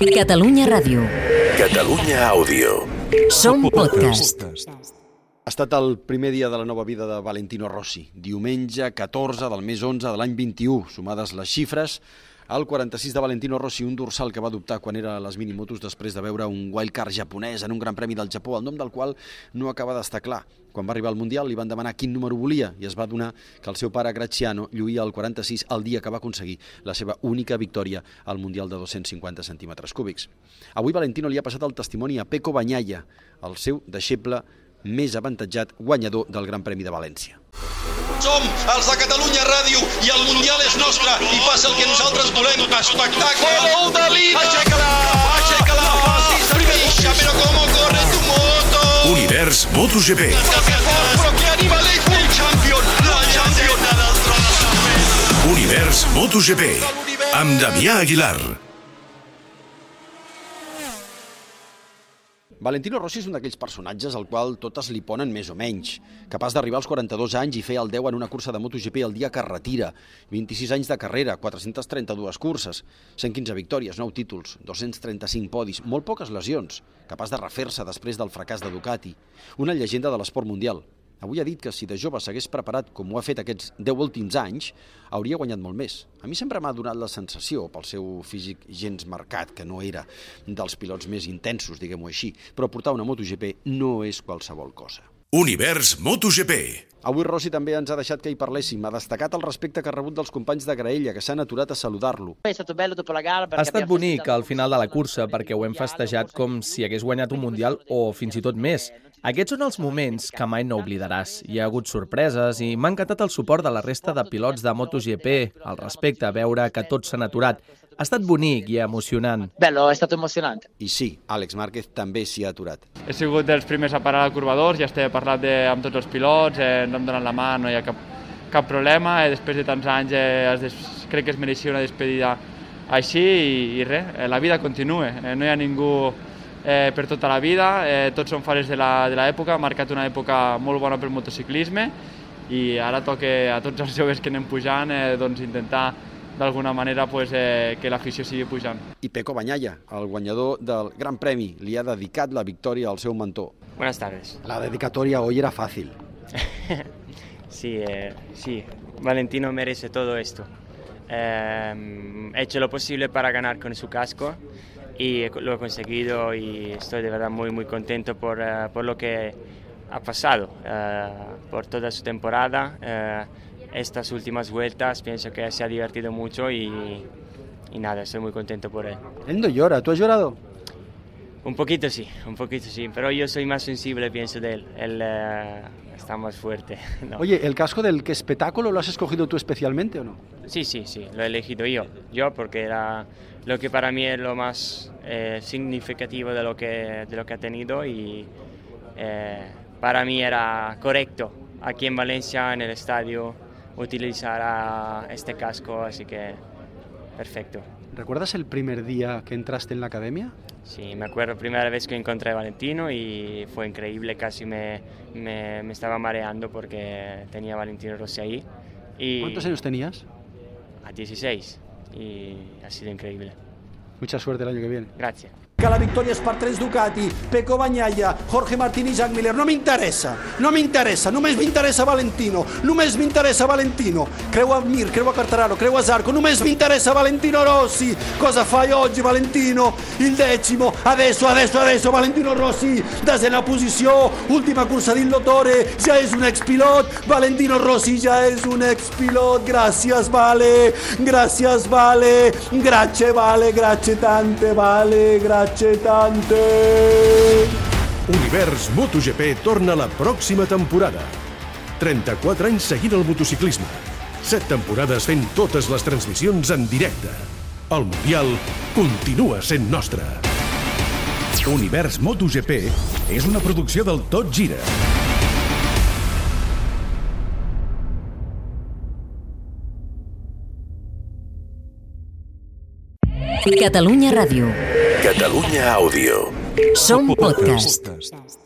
Catalunya Ràdio. Catalunya Àudio. Som podcast. Ha estat el primer dia de la nova vida de Valentino Rossi. Diumenge 14 del mes 11 de l'any 21. Sumades les xifres, el 46 de Valentino Rossi, un dorsal que va adoptar quan era a les minimotos després de veure un wildcard japonès en un gran premi del Japó, el nom del qual no acaba d'estar clar. Quan va arribar al Mundial li van demanar quin número volia i es va donar que el seu pare Graziano lluïa el 46 el dia que va aconseguir la seva única victòria al Mundial de 250 centímetres cúbics. Avui Valentino li ha passat el testimoni a Peco Banyaya, el seu deixeble més avantatjat guanyador del Gran Premi de València. Som els de Catalunya Ràdio i el Mundial és nostre i passa el que nosaltres volem, espectacle. Gol de Lina! Aixeca-la, aixeca-la, facis però com corre tu moto. Univers MotoGP. Però que animal és el champion, la champion. Univers MotoGP. Amb Damià Aguilar. Valentino Rossi és un d'aquells personatges al qual totes li ponen més o menys. Capaç d'arribar als 42 anys i fer el 10 en una cursa de MotoGP el dia que retira. 26 anys de carrera, 432 curses, 115 victòries, 9 títols, 235 podis, molt poques lesions. Capaç de refer-se després del fracàs de Ducati. Una llegenda de l'esport mundial. Avui ha dit que si de jove s'hagués preparat com ho ha fet aquests 10 últims anys, hauria guanyat molt més. A mi sempre m'ha donat la sensació, pel seu físic gens marcat, que no era dels pilots més intensos, diguem-ho així, però portar una MotoGP no és qualsevol cosa. Univers MotoGP. Avui Rossi també ens ha deixat que hi parléssim. Ha destacat el respecte que ha rebut dels companys de Graella, que s'han aturat a saludar-lo. Ha estat bonic al final de la cursa perquè ho hem festejat com si hagués guanyat un Mundial o fins i tot més. Aquests són els moments que mai no oblidaràs. Hi ha hagut sorpreses i m'ha encantat el suport de la resta de pilots de MotoGP, el respecte, veure que tots s'han aturat. Ha estat bonic i emocionant. Bello, è stato emozionante. I sí, Àlex Márquez també s'hi ha aturat. He sigut dels primers a parar al curvador, ja estic parlat de, amb tots els pilots, eh, no em donen la mà, no hi ha cap, cap problema, eh, després de tants anys eh, es des, crec que es mereixia una despedida així i, i res, eh, la vida continua, eh, no hi ha ningú eh, per tota la vida, eh, tots són fares de la- de l'època, ha marcat una època molt bona pel motociclisme i ara toca a tots els joves que anem pujant eh, doncs intentar d'alguna manera pues, eh, que l'afició sigui pujant. I Peco Banyaya, el guanyador del Gran Premi, li ha dedicat la victòria al seu mentor. Buenas tardes. La dedicatoria hoy era fácil. Sí, eh, sí, Valentino merece todo esto. Eh, he hecho lo posible para ganar con su casco y lo he conseguido y estoy de verdad muy muy contento por, eh, por lo que ha pasado, eh, por toda su temporada. eh, estas últimas vueltas pienso que se ha divertido mucho y, y nada, estoy muy contento por él. Él no llora, ¿tú has llorado? Un poquito sí, un poquito sí, pero yo soy más sensible, pienso, de él. Él eh, está más fuerte. ¿no? Oye, ¿el casco del que espectáculo lo has escogido tú especialmente o no? Sí, sí, sí, lo he elegido yo. Yo porque era lo que para mí es lo más eh, significativo de lo, que, de lo que ha tenido y eh, para mí era correcto aquí en Valencia, en el estadio, utilizar este casco, así que perfecto. ¿Recuerdas el primer día que entraste en la academia? Sí, me acuerdo primera vez que encontré a Valentino y fue increíble, casi me, me, me estaba mareando porque tenía a Valentino Rossi ahí. Y ¿Cuántos años tenías? A 16 y ha sido increíble. Mucha suerte el año que viene. Gracias. Que la victòria és per tres Ducati, Peco Bagnaia, Jorge Martín i Jack Miller. No m'interessa, no m'interessa, només m'interessa Valentino, només m'interessa Valentino. Creu a Mir, creu a Quartararo, creu a Zarco, només m'interessa Valentino Rossi. Cosa fai oggi Valentino? Il decimo, adesso, adesso, adesso Valentino Rossi, desena posició, última cursa d'Illotore, ja és un expilot, Valentino Rossi ja és un expilot, gràcies Vale, gràcies Vale, grazie Vale, grazie tante Vale, grazie tante. Univers MotoGP torna la pròxima temporada. 34 anys seguint el motociclisme. 7 temporades fent totes les transmissions en directe. El Mundial continua sent nostre. Univers MotoGP és una producció del Tot Gira. Catalunya Ràdio. Catalunya Àudio. Som podcast.